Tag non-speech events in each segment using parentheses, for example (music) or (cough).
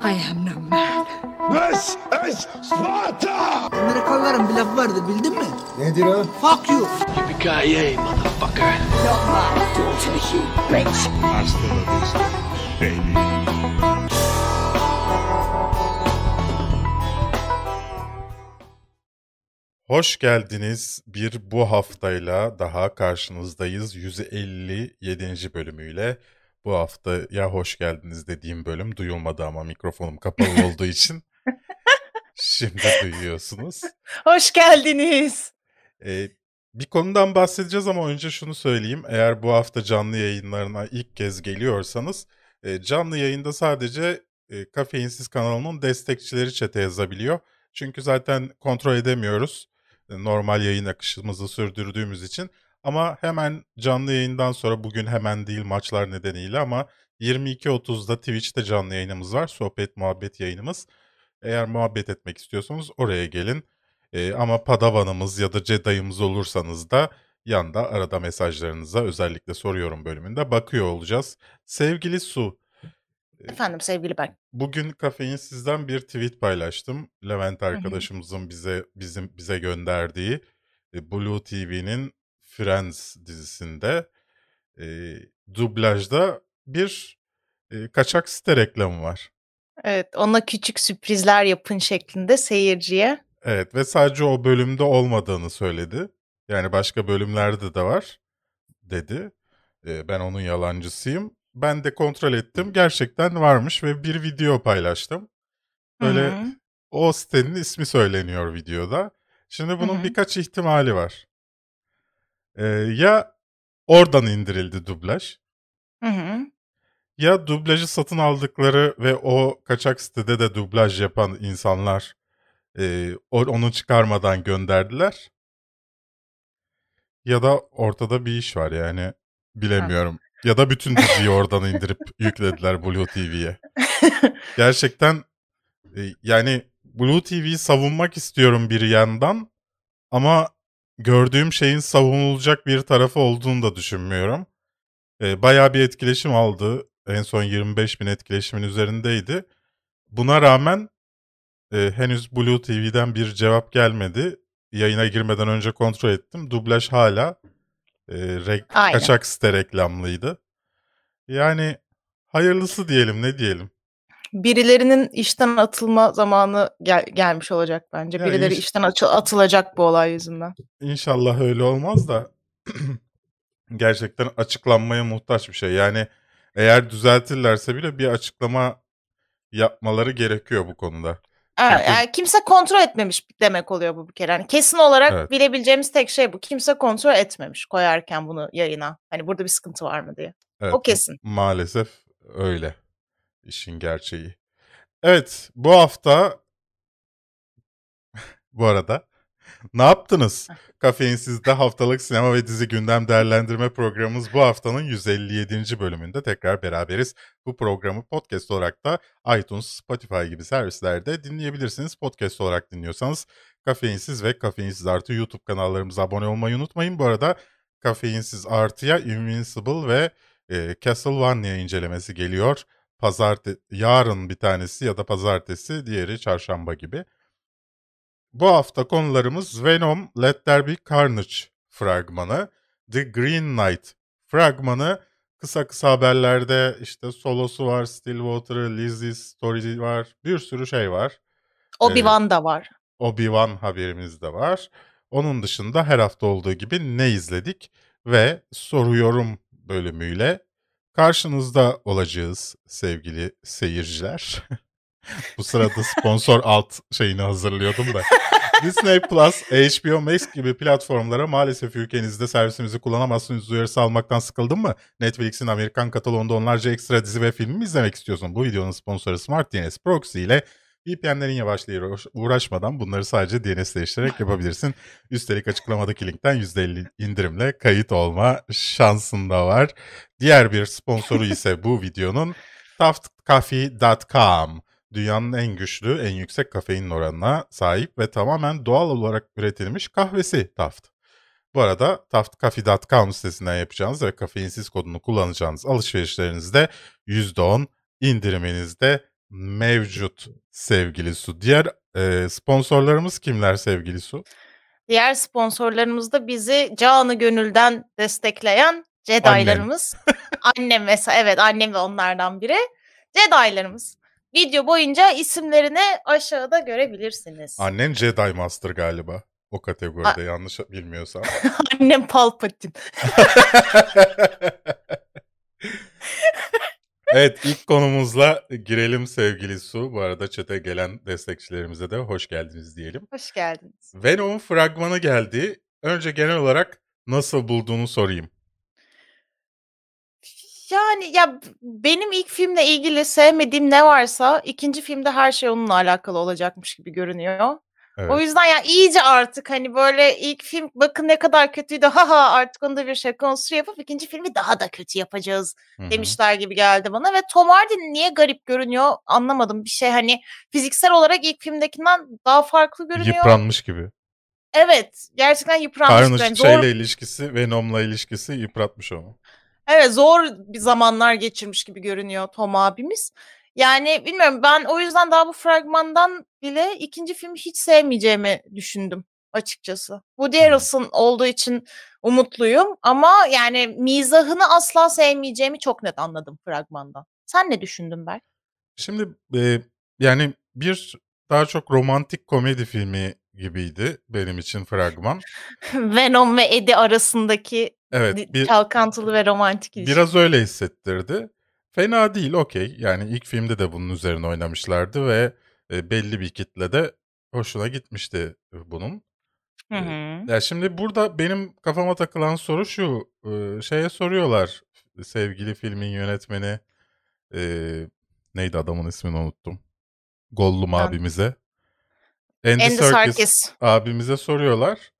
I am no man. This is Sparta! Amerikalıların bir lafı vardır bildin mi? Nedir o? Fuck you. Yippee-ki-yay, motherfucker. Hasta la vista, baby. Hoş geldiniz. Bir bu haftayla daha karşınızdayız. 157. bölümüyle. Bu haftaya hoş geldiniz dediğim bölüm duyulmadı ama mikrofonum kapalı olduğu için. (laughs) Şimdi duyuyorsunuz. Hoş geldiniz. Ee, bir konudan bahsedeceğiz ama önce şunu söyleyeyim. Eğer bu hafta canlı yayınlarına ilk kez geliyorsanız e, canlı yayında sadece e, Kafeinsiz kanalının destekçileri çete yazabiliyor. Çünkü zaten kontrol edemiyoruz. E, Normal yayın akışımızı sürdürdüğümüz için. Ama hemen canlı yayından sonra bugün hemen değil maçlar nedeniyle ama 22.30'da Twitch'te canlı yayınımız var. Sohbet muhabbet yayınımız. Eğer muhabbet etmek istiyorsanız oraya gelin. Ee, ama Padavan'ımız ya da Jedi'ımız olursanız da yanda arada mesajlarınıza özellikle soruyorum bölümünde bakıyor olacağız. Sevgili Su, Efendim sevgili ben. bugün kafein sizden bir tweet paylaştım. Levent arkadaşımızın bize bizim bize gönderdiği e, Blue TV'nin Friends dizisinde e, dublajda bir e, kaçak site reklamı var. Evet ona küçük sürprizler yapın şeklinde seyirciye. Evet ve sadece o bölümde olmadığını söyledi. Yani başka bölümlerde de var dedi. Ee, ben onun yalancısıyım. Ben de kontrol ettim. Gerçekten varmış ve bir video paylaştım. Böyle Hı hı. o sitenin ismi söyleniyor videoda. Şimdi bunun hı. birkaç ihtimali var. Ee, ya oradan indirildi dublaj. Hı hı. Ya dublajı satın aldıkları ve o kaçak sitede de dublaj yapan insanlar e, onu çıkarmadan gönderdiler. Ya da ortada bir iş var yani bilemiyorum. Ya da bütün diziyi oradan indirip (laughs) yüklediler Blue TV'ye. (laughs) Gerçekten e, yani Blue TV'yi savunmak istiyorum bir yandan ama gördüğüm şeyin savunulacak bir tarafı olduğunu da düşünmüyorum. E, bayağı bir etkileşim aldı. En son 25 bin etkileşimin üzerindeydi. Buna rağmen e, henüz Blue TV'den bir cevap gelmedi. Yayına girmeden önce kontrol ettim. Dublaj hala e, re- kaçak site reklamlıydı. Yani hayırlısı diyelim ne diyelim. Birilerinin işten atılma zamanı gel- gelmiş olacak bence. Ya Birileri iş- işten atılacak bu olay yüzünden. İnşallah öyle olmaz da (clears throat) gerçekten açıklanmaya muhtaç bir şey. Yani eğer düzeltirlerse bile bir açıklama yapmaları gerekiyor bu konuda. Evet, Çünkü- yani kimse kontrol etmemiş demek oluyor bu bir kere. Yani kesin olarak Evet. bilebileceğimiz tek şey bu. Kimse kontrol etmemiş koyarken bunu yayına. Hani burada bir sıkıntı var mı diye. Evet, O kesin. Maalesef öyle işin gerçeği. Evet bu hafta (laughs) bu arada ne yaptınız? Kafeinsiz'de haftalık sinema ve dizi gündem değerlendirme programımız bu haftanın 157. bölümünde tekrar beraberiz. Bu programı podcast olarak da iTunes, Spotify gibi servislerde dinleyebilirsiniz. Podcast olarak dinliyorsanız Kafeinsiz ve Kafeinsiz Artı YouTube kanallarımıza abone olmayı unutmayın. Bu arada Kafeinsiz Artı'ya Invincible ve e, Castlevania incelemesi geliyor. Pazarte yarın bir tanesi ya da pazartesi, diğeri çarşamba gibi. Bu hafta konularımız Venom Let There Be Carnage fragmanı, The Green Knight fragmanı, kısa kısa haberlerde işte solosu var, Stillwater'ı, Lizzie's story var, bir sürü şey var. Obi-Wan da var. Obi-Wan haberimiz de var. Onun dışında her hafta olduğu gibi ne izledik ve soru yorum bölümüyle karşınızda olacağız sevgili seyirciler. Bu sırada sponsor alt şeyini hazırlıyordum da. Disney Plus, HBO Max gibi platformlara maalesef ülkenizde servisimizi kullanamazsınız uyarısı almaktan sıkıldın mı? Netflix'in Amerikan kataloğunda onlarca ekstra dizi ve film mi izlemek istiyorsun? Bu videonun sponsoru Smart DNS Proxy ile VPN'lerin yavaşlığıyla uğraş- uğraşmadan bunları sadece DNS'leştirerek yapabilirsin. Üstelik açıklamadaki linkten %50 indirimle kayıt olma şansın da var. Diğer bir sponsoru (laughs) ise bu videonun taftcoffee.com. Dünyanın en güçlü, en yüksek kafein oranına sahip ve tamamen doğal olarak üretilmiş kahvesi Taft. Bu arada taftcoffee.com sitesinden yapacağınız ve kafeinsiz kodunu kullanacağınız alışverişlerinizde %10 indiriminizde mevcut sevgili Su. Diğer e, sponsorlarımız kimler sevgili Su? Diğer sponsorlarımız da bizi canı gönülden destekleyen Jedi'larımız. Annem (laughs) mesela evet annem de onlardan biri. Jedi'larımız. Video boyunca isimlerini aşağıda görebilirsiniz. Annen Jedi Master galiba. O kategoride yanlış bilmiyorsam. (laughs) Annem Palpatine. (laughs) evet ilk konumuzla girelim sevgili Su. Bu arada çete gelen destekçilerimize de hoş geldiniz diyelim. Hoş geldiniz. Venom'un fragmanı geldi. Önce genel olarak nasıl bulduğunu sorayım. Yani ya benim ilk filmle ilgili sevmediğim ne varsa ikinci filmde her şey onunla alakalı olacakmış gibi görünüyor. Evet. O yüzden ya iyice artık hani böyle ilk film bakın ne kadar kötüydü haha artık onu da bir şey konusu yapıp ikinci filmi daha da kötü yapacağız Hı hı. demişler gibi geldi bana ve Tom Hardy niye garip görünüyor anlamadım bir şey hani fiziksel olarak ilk filmdekinden daha farklı görünüyor. Yıpranmış gibi. Evet gerçekten yıpranmış. Karnış Yani zor, şeyle ilişkisi, Venom'la ilişkisi yıpratmış onu. evet zor bir zamanlar geçirmiş gibi görünüyor Tom abimiz. Yani bilmiyorum ben o yüzden daha bu fragmandan bile ikinci filmi hiç sevmeyeceğimi düşündüm açıkçası. Woody. Harrelson olduğu için umutluyum ama yani mizahını asla sevmeyeceğimi çok net anladım fragmandan. Sen ne düşündün Berk? Şimdi e, yani bir daha çok romantik komedi filmi gibiydi benim için fragman. (laughs) Venom ve Eddie arasındaki Evet bir, çalkantılı ve romantik ilişki. biraz öyle hissettirdi. Fena değil okey. Yani ilk filmde de bunun üzerine oynamışlardı ve e, belli bir kitlede hoşuna gitmişti bunun. Hı E, hı. Ya şimdi burada benim kafama takılan soru şu. e, Şeye soruyorlar sevgili filmin yönetmeni e, neydi adamın ismini unuttum. Gollum Ben- abimize. Andy, Andy Serkis Serkis. abimize soruyorlar.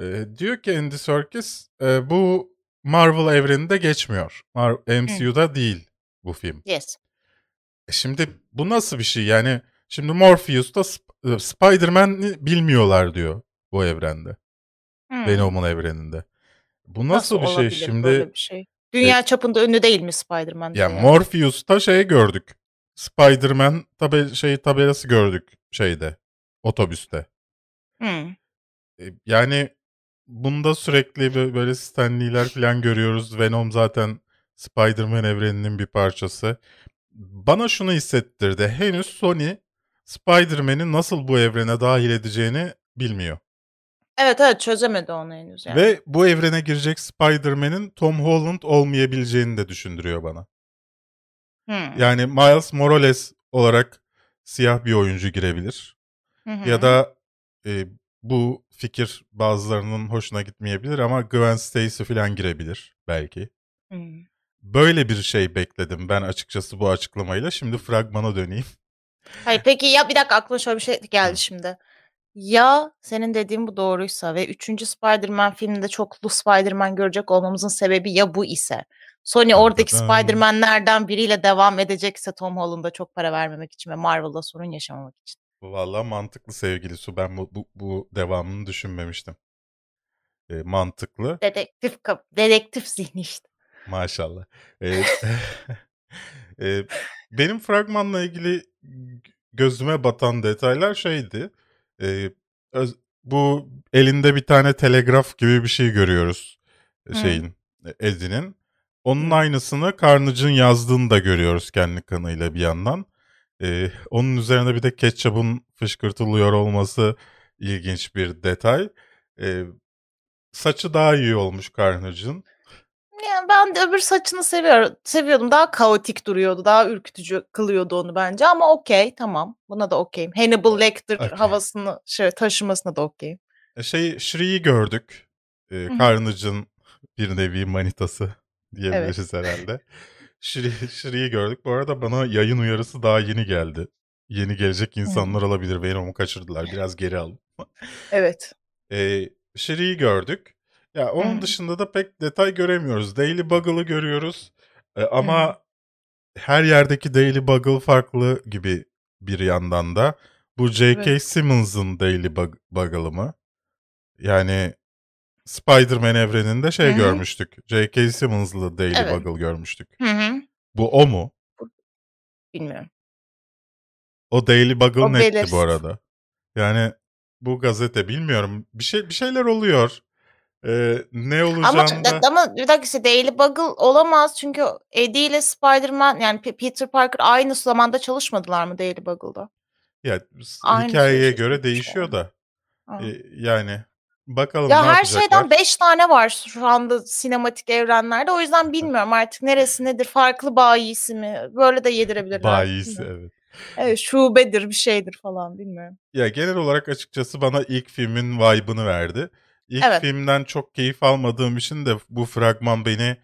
E, diyor ki Andy Serkis e, bu Marvel evreninde geçmiyor. Mar- MCU'da değil bu film. Yes. E şimdi bu nasıl bir şey? Yani şimdi Morpheus'ta Sp- e, Spider-Man'i bilmiyorlar diyor bu evrende. Hmm. Venom'un evreninde. Bu nasıl, bir şey şimdi? böyle bir şey? Dünya çapında ünlü değil mi Spider-Man? Ya diye? Morpheus'ta şey gördük. Spider-Man tabe şey tabelası gördük şeyde. Otobüste. Hmm. E, Yani bunda sürekli bö- böyle Stanley'ler falan görüyoruz. Venom zaten Spider-Man evreninin bir parçası. Bana şunu hissettirdi. Henüz Sony Spider-Man'i nasıl bu evrene dahil edeceğini bilmiyor. Evet evet çözemedi onu henüz yani. Ve bu evrene girecek Spider-Man'in Tom Holland olmayabileceğini de düşündürüyor bana. Hmm. Yani Miles Morales olarak siyah bir oyuncu girebilir. Hı hı. Ya da e, bu fikir bazılarının hoşuna gitmeyebilir ama Gwen Stacy falan girebilir belki. Hmm. Böyle bir şey bekledim ben açıkçası bu açıklamayla. Şimdi fragmana döneyim. Hayır peki ya bir dakika aklıma şöyle bir şey geldi şimdi. Ya senin dediğin bu doğruysa ve 3. Spider-Man filminde çoklu Spider-Man görecek olmamızın sebebi ya bu ise Sony oradaki. Spider-Man'lerden biriyle devam edecekse Tom Holland'a çok para vermemek için ve Marvel'da sorun yaşamamak için. Valla mantıklı sevgili Su. Ben bu, bu, bu devamını düşünmemiştim. E, mantıklı. Dedektif dedektif zihni işte. Maşallah. E, (laughs) e, benim fragmanla ilgili gözüme batan detaylar şeydi. E, öz- bu elinde bir tane telegraf gibi bir şey görüyoruz. Şeyin, e, Eddie'nin. Onun aynısını Carnage'ın yazdığını da görüyoruz kendi kanıyla bir yandan. E, onun üzerine bir de ketçapın fışkırtılıyor olması ilginç bir detay. E, saçı daha iyi olmuş Carnage'ın. Yani ben de öbür saçını seviyorum. Seviyordum. Daha kaotik duruyordu. Daha ürkütücü kılıyordu onu bence. Ama okey tamam. Buna da okeyim. Hannibal Lecter Okey. havasını şey, taşımasına da okeyim. E, Şey Shree'yi gördük. E, hı. Carnage'ın bir nevi manitası diyebiliriz (laughs) herhalde. Shri, Shri'yi gördük. Bu arada bana yayın uyarısı daha yeni geldi. Yeni gelecek insanlar olabilir. Venom'u kaçırdılar. Biraz geri alın. Evet. (laughs) E, Shri'yi gördük. Ya onun Hı. dışında da pek detay göremiyoruz. Daily Buggle'ı görüyoruz. E, ama her yerdeki Daily Bugle farklı gibi bir yandan da. Bu J.K. Evet. Simmons'ın Daily Bug- Buggle'ı mı? Yani Spider-Man evreninde şey Hı hı. görmüştük. J.K. Simmons'lı Daily Evet. Bugle görmüştük. Hı hı. Bu o mu? Bilmiyorum. O Daily Bugle netti bu arada. Yani bu gazete bilmiyorum. Bir şey bir şeyler oluyor. Ee, ne Ama, olacağını da ama bir dakika işte Daily Bugle olamaz çünkü Eddie ile Spider-Man yani P- Peter Parker aynı zamanda çalışmadılar mı Daily Bugle'da? ya s- Aynı hikayeye süreci göre değişiyor yani. da. Ha. Yani bakalım Ya ne her yapacaklar. şeyden 5 tane var şu anda sinematik evrenlerde. O yüzden bilmiyorum artık neresi nedir. Farklı bayisi mi? Böyle de yedirebilirler. Bayisi Bilmiyorum. evet. Evet, şubedir bir şeydir falan bilmiyorum. Ya genel olarak açıkçası bana ilk filmin vibe'ını verdi. İlk Evet. filmden çok keyif almadığım için de bu fragman beni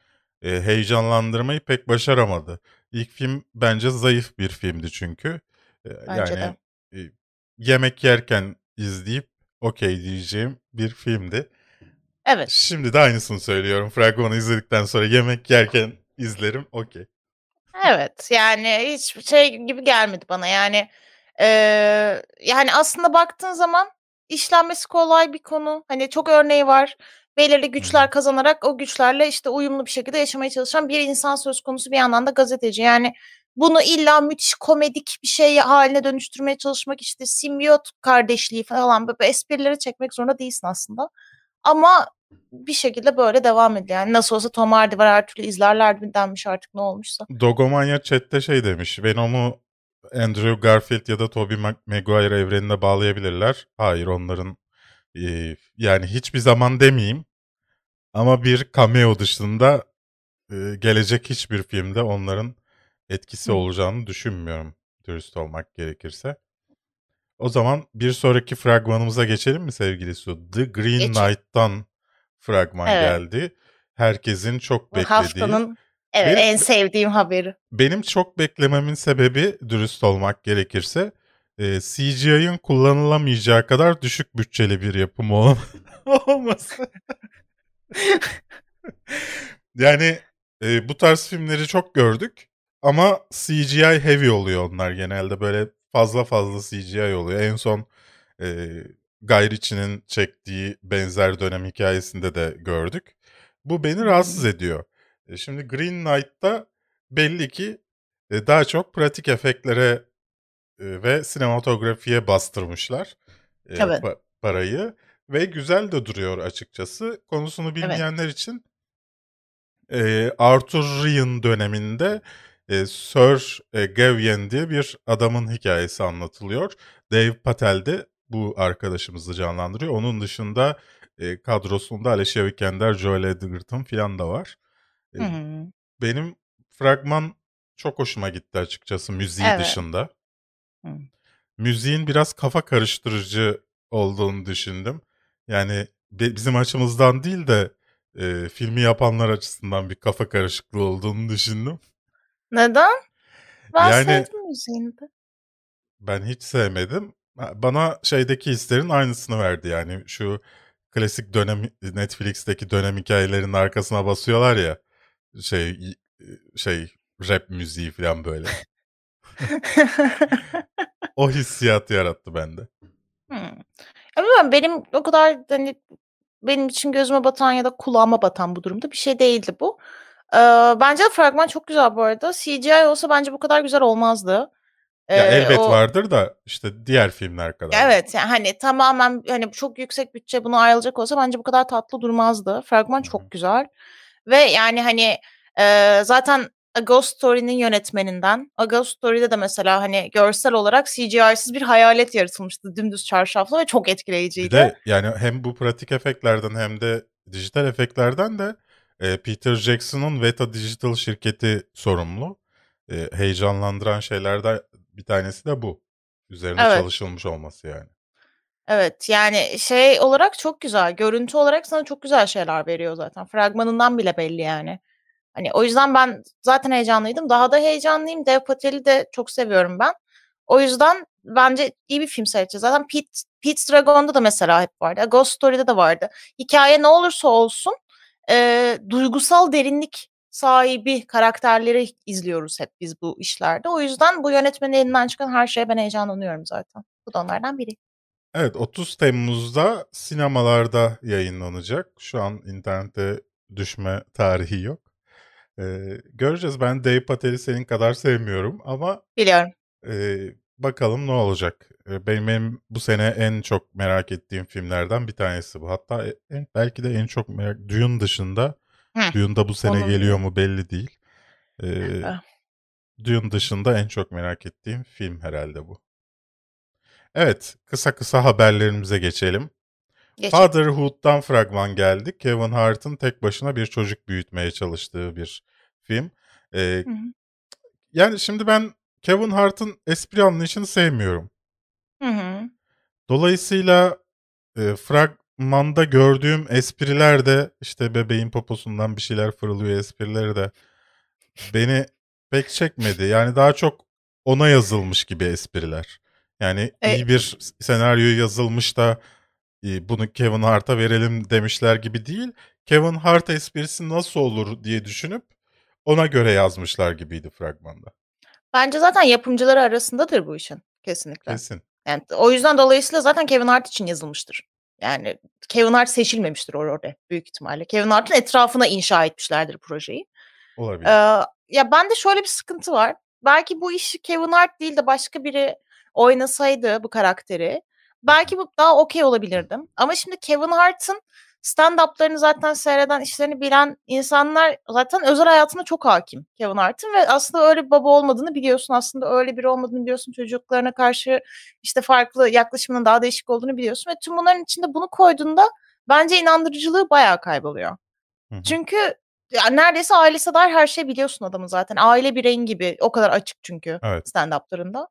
e, heyecanlandırmayı pek başaramadı. İlk film bence zayıf bir filmdi çünkü. E, Bence yani de. e, yemek yerken izleyip okey diyeceğim bir filmdi. Evet. Şimdi de aynısını söylüyorum. Fragmanı izledikten sonra yemek yerken izlerim okey. Evet yani hiç şey gibi gelmedi bana yani eee, yani aslında baktığın zaman işlenmesi kolay bir konu. Hani çok örneği var. Belirli güçler kazanarak o güçlerle işte uyumlu bir şekilde yaşamaya çalışan bir insan söz konusu bir yandan da gazeteci. Yani bunu illa müthiş komedik bir şey haline dönüştürmeye çalışmak işte simbiyot kardeşliği falan böyle esprileri çekmek zorunda değilsin aslında. Ama bir şekilde böyle devam ediyor. Yani nasıl olsa Tom Hardy var her türlü izlerlerdi denmiş artık ne olmuşsa. Dogomanya chatte şey demiş. Venom'u Andrew Garfield ya da Tobey Mag- Maguire evrenine bağlayabilirler. Hayır onların e, yani hiçbir zaman demeyeyim ama bir cameo dışında e, gelecek hiçbir filmde onların etkisi Hı. olacağını düşünmüyorum dürüst olmak gerekirse. O zaman bir sonraki fragmanımıza geçelim mi sevgili Su? The Green Geçelim. Knight'tan fragman Evet. geldi. Herkesin çok beklediği. haftanın evet Benim- en sevdiğim haberi. Benim çok beklememin sebebi dürüst olmak gerekirse e, CGI'ın kullanılamayacağı kadar düşük bütçeli bir yapım ol- (laughs) olması. (laughs) yani e, bu tarz filmleri çok gördük ama CGI heavy oluyor onlar genelde böyle fazla fazla CGI oluyor. En son e, Guy Ritchie'nin çektiği benzer dönem hikayesinde de gördük. Bu beni rahatsız ediyor. E, şimdi Green Knight'ta belli ki e, daha çok pratik efektlere e, ve sinematografiye bastırmışlar Evet. pa- parayı ve güzel de duruyor açıkçası. Konusunu bilmeyenler için e, Arthur Ryan döneminde e, Sir e, Gawain diye bir adamın hikayesi anlatılıyor. Dave Patel de bu arkadaşımızı canlandırıyor. Onun dışında e, kadrosunda Alicia Vikander, Joel Edgerton falan da var. Hı hı. benim fragman çok hoşuma gitti açıkçası müziği Evet. dışında. Hı. Müziğin biraz kafa karıştırıcı olduğunu düşündüm. Yani bi- bizim açımızdan değil de e, filmi yapanlar açısından bir kafa karışıklığı olduğunu düşündüm. Neden? Ben Yani- sevdim müziğini de. Ben hiç sevmedim. Bana şeydeki hislerin aynısını verdi yani. Şu klasik dönem Netflix'teki dönem hikayelerinin arkasına basıyorlar ya. Şey şey rap müziği falan böyle. (laughs) O hissiyatı yarattı bende. Hmm. Ya bilmiyorum, benim o kadar hani benim için gözüme batan ya da kulağıma batan bu durumda bir şey değildi bu. Ee, bence de fragman çok güzel bu arada. CGI olsa bence bu kadar güzel olmazdı. Ya Ee, elbet o- vardır da işte diğer filmler kadar. Evet yani hani tamamen hani çok yüksek bütçe buna ayrılacak olsa bence bu kadar tatlı durmazdı. Fragman çok güzel. Ve yani hani e, zaten A Ghost Story'nin yönetmeninden. A Ghost Story'de de mesela hani görsel olarak CGI'siz bir hayalet yaratılmıştı dümdüz çarşaflı ve çok Bir etkileyiciydi. de yani hem bu pratik efektlerden hem de dijital efektlerden de e, Peter Jackson'ın Veta Digital şirketi sorumlu. E, heyecanlandıran şeylerden bir tanesi de bu. Üzerine Evet. çalışılmış olması yani. Evet yani şey olarak çok güzel. Görüntü olarak sana çok güzel şeyler veriyor zaten. Fragmanından bile belli yani. Hani o yüzden ben zaten heyecanlıydım. Daha da heyecanlıyım. Dev Patel'i de çok seviyorum ben. O yüzden bence iyi bir film seyredeceğiz. Zaten Pete, Pete's Dragon'da da mesela hep vardı. Ghost Story'de de vardı. Hikaye ne olursa olsun e, duygusal derinlik sahibi karakterleri izliyoruz hep biz bu işlerde. O yüzden bu yönetmenin elinden çıkan her şeye ben heyecanlanıyorum zaten. Bu da onlardan biri. Evet 30 Temmuz'da sinemalarda yayınlanacak. Şu an internette düşme tarihi yok. Ee, göreceğiz. Ben Dave Patel'i senin kadar sevmiyorum ama Biliyorum. e, bakalım ne olacak. E, Benim, benim bu sene en çok merak ettiğim filmlerden bir tanesi bu. Hatta e- en, belki de en çok merak... Dune dışında. Hı, Dune da bu sene onu geliyor mu belli değil. Ah. Dune dışında en çok merak ettiğim film herhalde bu. Evet, kısa kısa haberlerimize geçelim. Geçelim. Fatherhood'dan fragman geldi. Kevin Hart'ın tek başına bir çocuk büyütmeye çalıştığı bir film. Ee, Hı hı. yani şimdi ben Kevin Hart'ın espri anlayışını sevmiyorum. Hı hı. Dolayısıyla e, fragmanda gördüğüm espriler de işte bebeğin poposundan bir şeyler fırlıyor esprileri de beni pek çekmedi. Yani daha çok ona yazılmış gibi espriler. Yani E- iyi bir senaryo yazılmış da bunu Kevin Hart'a verelim demişler gibi değil. Kevin Hart esprisi nasıl olur diye düşünüp ona göre yazmışlar gibiydi fragmanda. Bence zaten yapımcıları arasındadır bu işin. Kesinlikle. Kesin. Yani o yüzden dolayısıyla zaten Kevin Hart için yazılmıştır. Yani Kevin Hart seçilmemiştir o rolde büyük ihtimalle. Kevin Hart'ın etrafına inşa etmişlerdir projeyi. Olabilir. Ee, ya bende şöyle bir sıkıntı var. Belki bu işi Kevin Hart değil de başka biri oynasaydı bu karakteri belki bu daha okey olabilirdim. Ama şimdi Kevin Hart'ın stand-up'larını zaten seyreden, işlerini bilen insanlar zaten özel hayatına çok hakim Kevin Hart'ın ve aslında öyle bir baba olmadığını biliyorsun. Aslında öyle biri olmadığını biliyorsun. Çocuklarına karşı işte farklı yaklaşımının daha değişik olduğunu biliyorsun ve tüm bunların içinde bunu koyduğunda bence inandırıcılığı bayağı kayboluyor. Hı hı. Çünkü ya neredeyse ailesi dair her şeyi biliyorsun adamın zaten. Aile bireyin gibi. O kadar açık çünkü Evet. stand-up'larında.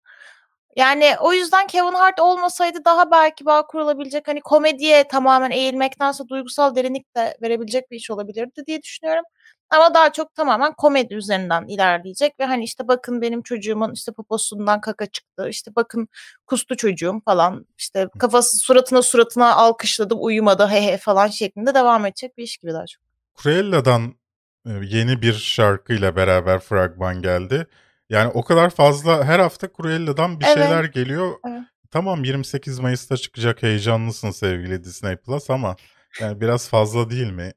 Yani o yüzden Kevin Hart olmasaydı daha belki bağ kurulabilecek hani komediye tamamen eğilmektense duygusal derinlik de verebilecek bir iş olabilirdi diye düşünüyorum. Ama daha çok tamamen komedi üzerinden ilerleyecek ve hani işte bakın benim çocuğumun işte poposundan kaka çıktı. işte bakın kustu çocuğum falan. işte kafası suratına suratına alkışladım uyumadı he he falan şeklinde devam edecek bir iş gibi daha çok. Cruella'dan yeni bir şarkıyla beraber fragman geldi. Yani o kadar fazla her hafta Cruella'dan bir Evet. şeyler geliyor. Evet. Tamam 28 Mayıs'ta çıkacak heyecanlısın sevgili Disney Plus ama yani biraz fazla değil mi?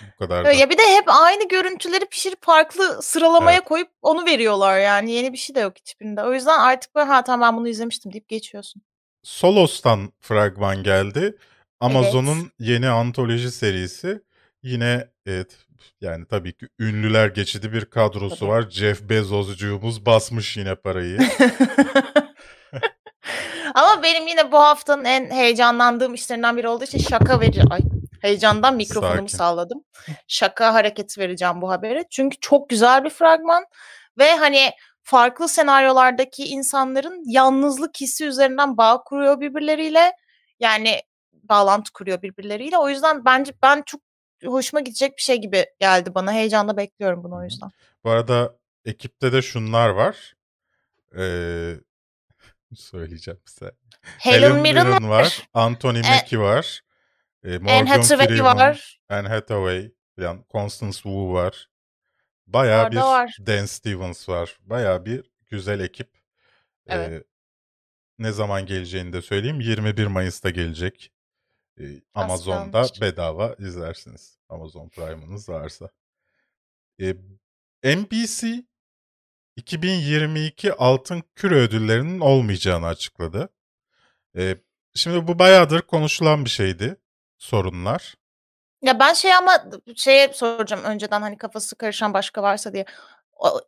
Bu kadar da. Ya bir de hep aynı görüntüleri pişirip farklı sıralamaya koyup onu veriyorlar yani. Yeni bir şey de yok hiçbirinde. O yüzden artık böyle ha tamam ben bunu izlemiştim deyip geçiyorsun. Solos'tan fragman geldi. Amazon'un yeni antoloji serisi. Yine evet yani tabii ki ünlüler geçidi bir kadrosu Tabii. var. Jeff Bezos'cuğumuz basmış yine parayı. (laughs) Ama benim yine bu haftanın en heyecanlandığım işlerinden biri olduğu için şaka verici. Ay heyecandan mikrofonumu Sakin. salladım. Şaka hareketi vereceğim bu habere. Çünkü çok güzel bir fragman ve hani farklı senaryolardaki insanların yalnızlık hissi üzerinden bağ kuruyor birbirleriyle. Yani bağlantı kuruyor birbirleriyle. O yüzden bence ben çok hoşuma gidecek bir şey gibi geldi bana. Heyecanla bekliyorum bunu o yüzden. Bu arada ekipte de şunlar var. Ee, (laughs) söyleyeceğim size. Helen, Mirren var. var. Anthony E- Mackie var. E, Morgan Anne Hathaway Freeman, var. Anne Hathaway falan. Constance Wu var. Var bir var. Dan Stevens var. Bayağı bir güzel ekip. Evet. Ee, ne zaman geleceğini de söyleyeyim. 21 Mayıs'ta gelecek. Ee, Amazon'da bedava izlersiniz. Amazon Prime'ınız varsa. Ee, NBC 2022 Altın Küre ödüllerinin olmayacağını açıkladı. Ee, şimdi bu bayağıdır konuşulan bir şeydi. Sorunlar. Ya ben şey ama şeye soracağım önceden hani kafası karışan başka varsa diye.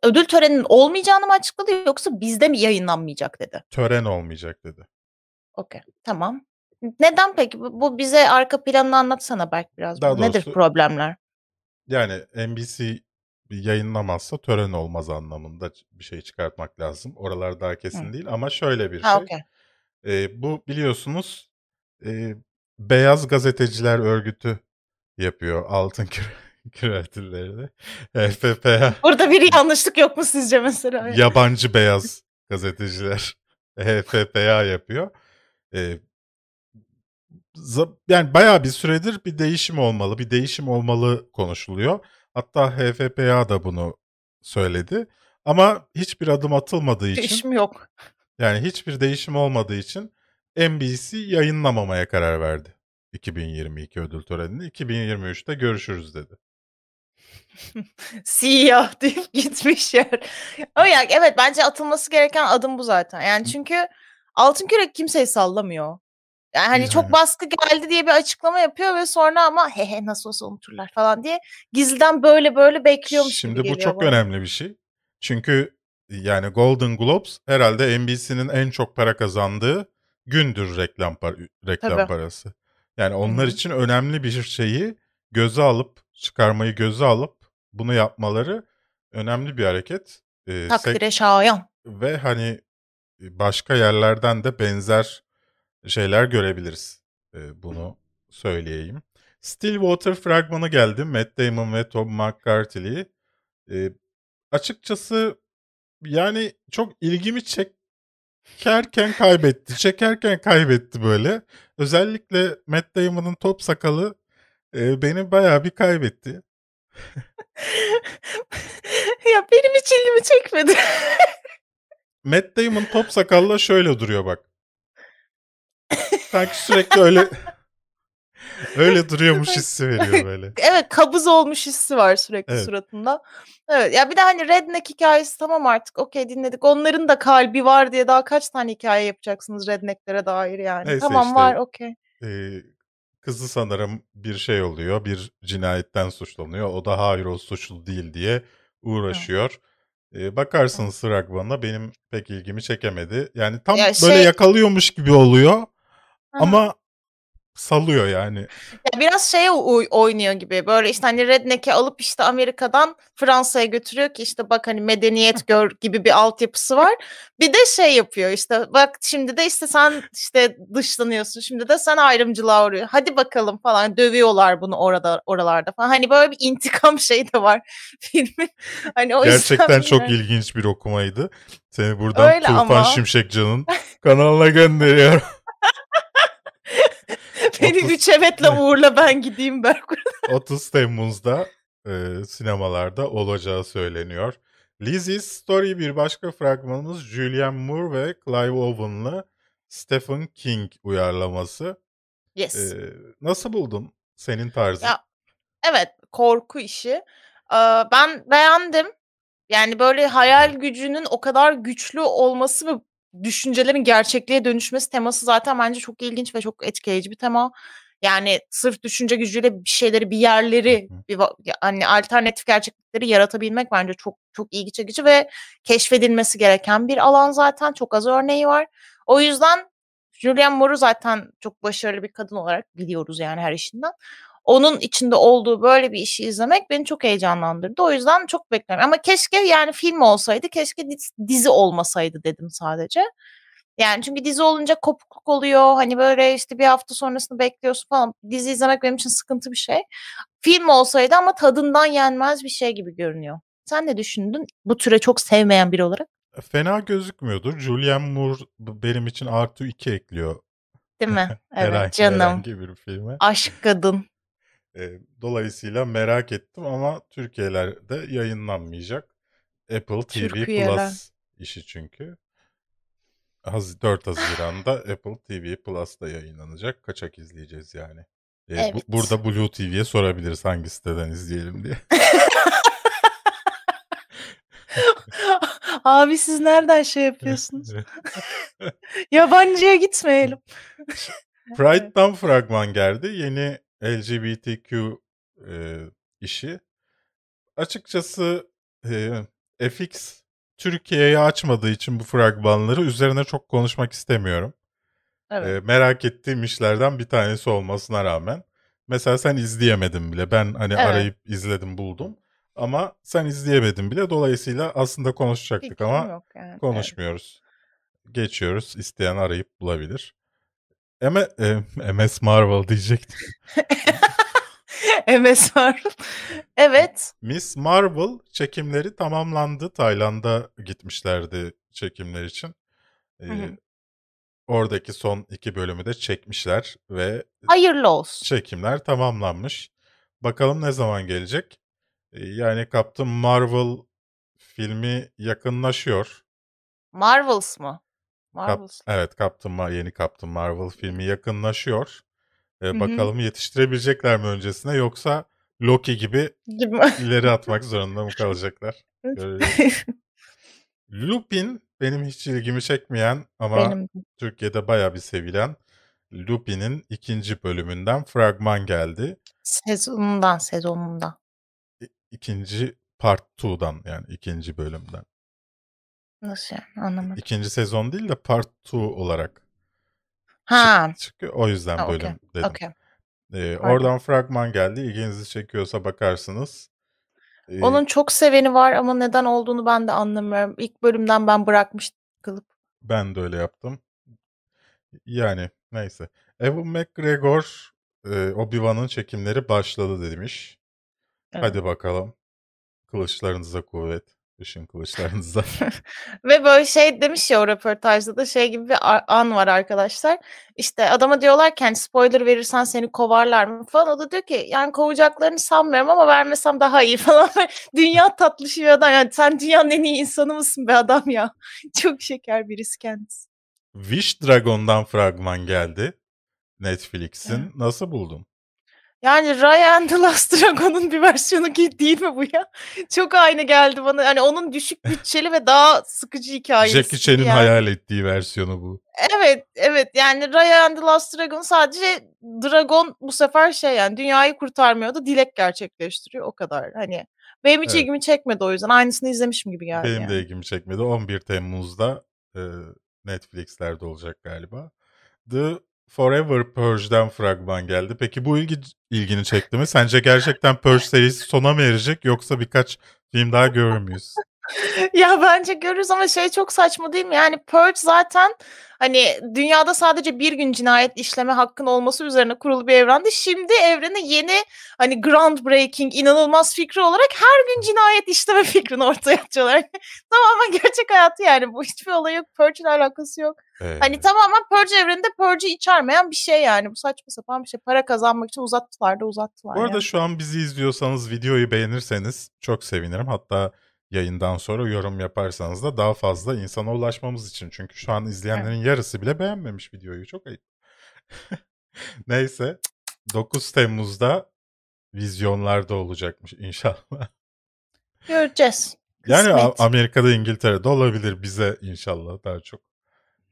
Ödül töreninin olmayacağını mı açıkladı yoksa bizde mi yayınlanmayacak dedi. Tören olmayacak dedi. Okey tamam. Neden peki? Bu, bize arka planını anlatsana Berk biraz. Daha Nedir doğrusu- problemler? Yani NBC yayınlamazsa tören olmaz anlamında bir şey çıkartmak lazım. Oralar daha kesin Hı. değil ama şöyle bir Ha şey. okey. Ee, bu biliyorsunuz e, Beyaz Gazeteciler Örgütü yapıyor altın ödüllerini. (laughs) HFPA (laughs) Burada bir yanlışlık yok mu sizce mesela? yabancı beyaz gazeteciler (laughs) HFPA yapıyor. Za- yani bayağı bir süredir bir değişim olmalı, bir değişim olmalı konuşuluyor. Hatta HFPA da bunu söyledi. Ama hiçbir adım atılmadığı için İşim yok. yani hiçbir değişim olmadığı için NBC yayınlamamaya karar verdi. 2022 ödül törenini 2023'te görüşürüz dedi. Siyah (laughs) deyip gitmiş yer. Ama yani evet bence atılması gereken adım bu zaten. Yani çünkü altın kürek kimseyi sallamıyor. Yani hani Yani. çok baskı geldi diye bir açıklama yapıyor ve sonra ama he he nasıl olsa unuturlar falan diye gizliden böyle böyle bekliyormuş Şimdi gibi bu çok bana. önemli bir şey. Çünkü yani Golden Globes herhalde NBC'nin en çok para kazandığı gündür reklam par reklam Tabii. parası. Yani onlar için önemli bir şeyi göze alıp çıkarmayı göze alıp bunu yapmaları önemli bir hareket. Ee, Takdire şayan. ve hani başka yerlerden de benzer şeyler görebiliriz. Ee, bunu söyleyeyim. Stillwater fragmanı geldi. Matt Damon ve Tom McCarthy'li. Ee, açıkçası yani çok ilgimi çekerken kaybetti. (laughs) Çekerken kaybetti böyle. Özellikle Matt Damon'ın top sakalı e, beni bayağı bir kaybetti. (laughs) ya benim hiç ilgimi çekmedi. Matt Damon top sakalla şöyle duruyor bak. Sanki sürekli öyle (laughs) öyle duruyormuş hissi veriyor böyle. (laughs) evet kabız olmuş hissi var sürekli Evet. suratında. Evet ya bir de hani Redneck hikayesi tamam artık okey dinledik. Onların da kalbi var diye daha kaç tane hikaye yapacaksınız Redneck'lere dair yani. Neyse tamam işte. var okey. Ee, kızı sanırım bir şey oluyor. Bir cinayetten suçlanıyor. O da hayır o suçlu değil diye uğraşıyor. Ee, bakarsınız fragmanına benim pek ilgimi çekemedi. Yani tam Ya böyle şey- yakalıyormuş gibi oluyor Aha. ama salıyor yani. Ya biraz şeye uy- oynuyor gibi. Böyle işte hani Redneck'i alıp işte Amerika'dan Fransa'ya götürüyor ki işte bak hani medeniyet (laughs) gör gibi bir altyapısı var. Bir de şey yapıyor işte bak şimdi de işte sen işte dışlanıyorsun. Şimdi de sen ayrımcılığa uğruyor. Hadi bakalım falan dövüyorlar bunu orada oralarda falan. Hani böyle bir intikam (laughs) şeyi de var (laughs) filmin. Hani o Gerçekten çok bilmiyorum. ilginç bir okumaydı. Seni buradan Öyle Tufan ama. Şimşekcan'ın kanalına gönderiyorum. Beni Otuz- üç evetle uğurla ben gideyim Berkur. 30 (laughs) Temmuz'da e, sinemalarda olacağı söyleniyor. Lizzie's Story bir başka fragmanımız Julianne Moore ve Clive Owen'lı Stephen King uyarlaması. Yes. E, nasıl buldun senin tarzın? Ya evet korku işi. Ee, ben beğendim. Yani böyle hayal gücünün o kadar güçlü olması ve düşüncelerin gerçekliğe dönüşmesi teması zaten bence çok ilginç ve çok etkileyici bir tema. Yani sırf düşünce gücüyle bir şeyleri, bir yerleri, bir hani alternatif gerçeklikleri yaratabilmek bence çok çok ilgi çekici ve keşfedilmesi gereken bir alan zaten. Çok az örneği var. O yüzden Julianne Moore'u zaten çok başarılı bir kadın olarak biliyoruz yani her işinden onun içinde olduğu böyle bir işi izlemek beni çok heyecanlandırdı. O yüzden çok bekliyorum. Ama keşke yani film olsaydı, keşke diz- dizi olmasaydı dedim sadece. Yani çünkü dizi olunca kopukluk oluyor. Hani böyle işte bir hafta sonrasını bekliyorsun falan. Dizi izlemek benim için sıkıntı bir şey. Film olsaydı ama tadından yenmez bir şey gibi görünüyor. Sen ne düşündün? Bu türe çok sevmeyen biri olarak. Fena gözükmüyordur. Julianne Moore benim için artı 2 ekliyor Değil mi? (laughs) herhangi, Evet canım. herhangi bir filme. Aşk kadın. E, dolayısıyla merak ettim ama Türkiye'lerde yayınlanmayacak. Apple TV Türkiye'ler. Plus işi çünkü. Haz 4 Haziran'da (sighs) Apple TV Plus'ta yayınlanacak. Kaçak izleyeceğiz yani. E, bu- Evet. burada Blue TV'ye sorabiliriz hangi siteden izleyelim diye. (laughs) Abi siz nereden şey yapıyorsunuz? (laughs) Yabancıya gitmeyelim. Pride'dan (laughs) fragman geldi. Yeni LGBTQ e, işi. Açıkçası e, FX Türkiye'ye açmadığı için bu fragmanları üzerine çok konuşmak istemiyorum. Evet. E, merak ettiğim işlerden bir tanesi olmasına rağmen. Mesela sen izleyemedin bile. Ben hani Evet. arayıp izledim buldum. Ama sen izleyemedin bile. Dolayısıyla aslında konuşacaktık Fikrim ama yani. Evet. konuşmuyoruz. Geçiyoruz. İsteyen arayıp bulabilir. M- e, MS Marvel diyecektim. (laughs) MS var. evet. Miss Marvel çekimleri tamamlandı. Tayland'a gitmişlerdi çekimler için. Ee, Hı hı. oradaki son iki bölümü de çekmişler ve Hayırlı olsun. çekimler tamamlanmış. Bakalım ne zaman gelecek? Ee, yani Captain Marvel filmi yakınlaşıyor. Marvels mı? Kap- Marvels. evet, Captain Ma- yeni Captain Marvel filmi yakınlaşıyor. Ee, bakalım yetiştirebilecekler mi öncesine yoksa Loki gibi ileri (laughs) atmak zorunda mı kalacaklar? Lupin benim hiç ilgimi çekmeyen ama Benim Türkiye'de bayağı bir sevilen Lupin'in ikinci bölümünden fragman geldi. sezonundan sezonundan. İkinci part 2'dan yani ikinci bölümden. Nasıl yani anlamadım. İkinci sezon değil de part 2 olarak Ha. çık- çıkıyor. O yüzden Ha, bölüm dedim. Okey. Ee, Pardon. oradan fragman geldi. İlginizi çekiyorsa bakarsınız. Ee, Onun çok seveni var ama neden olduğunu ben de anlamıyorum. İlk bölümden ben bırakmıştım. kılıp. Ben de öyle yaptım. Yani neyse. Evan McGregor e, Obi-Wan'ın çekimleri başladı demiş. Evet. Hadi bakalım. Kılıçlarınıza kuvvet. Işın kılıçlarınıza. (laughs) Ve böyle şey demiş ya o röportajda da şey gibi bir an var arkadaşlar. İşte adama diyorlar ki hani spoiler verirsen seni kovarlar mı falan. O da diyor ki yani kovacaklarını sanmıyorum ama vermesem daha iyi (laughs) falan. Dünya tatlışı bir adam. Yani sen dünyanın en iyi insanı mısın be adam ya? (laughs) Çok şeker birisi kendisi. Wish Dragon'dan fragman geldi. Netflix'in. Nasıl buldun? Yani Raya and the Last Dragon'un bir versiyonu ki değil mi bu ya? Çok aynı geldi bana. Hani onun düşük bütçeli ve daha sıkıcı hikayesi. Jackie Chan'in yani. hayal ettiği versiyonu bu. Evet, evet. Yani Raya and the Last Dragon sadece Dragon bu sefer şey yani dünyayı kurtarmıyordu, dilek gerçekleştiriyor o kadar. Hani benim hiç Evet. ilgimi çekmedi o yüzden. Aynısını izlemişim gibi geldi Benim yani. de ilgimi çekmedi. 11 Temmuz'da e, Netflix'lerde olacak galiba. The Forever Purge'den fragman geldi. Peki bu ilgi, ilgini çekti mi? Sence gerçekten Purge serisi sona mı erecek yoksa birkaç film daha görür müyüz? (laughs) ya bence görürüz ama şey çok saçma değil mi? Yani Purge zaten hani dünyada sadece bir gün cinayet işleme hakkın olması üzerine kurulu bir evrendi. Şimdi evrene yeni hani groundbreaking, inanılmaz fikri olarak her gün cinayet işleme fikrini ortaya atıyorlar. (laughs) tamamen gerçek hayatı yani. Bu hiçbir olay yok. Purge'le alakası yok. Ee, Hani tamamen Purge evreninde Purge'ü içermeyen bir şey yani. Bu saçma sapan bir şey. Para kazanmak için uzattılar da uzattılar. Bu arada yani. şu an bizi izliyorsanız videoyu beğenirseniz çok sevinirim. Hatta yayından sonra yorum yaparsanız da daha fazla insana ulaşmamız için. Çünkü şu an izleyenlerin yarısı bile beğenmemiş videoyu. Çok ayıp. (laughs) Neyse 9 Temmuz'da vizyonlarda olacakmış inşallah. Göreceğiz. Yani Kısmet. Amerika'da İngiltere'de olabilir bize inşallah daha çok.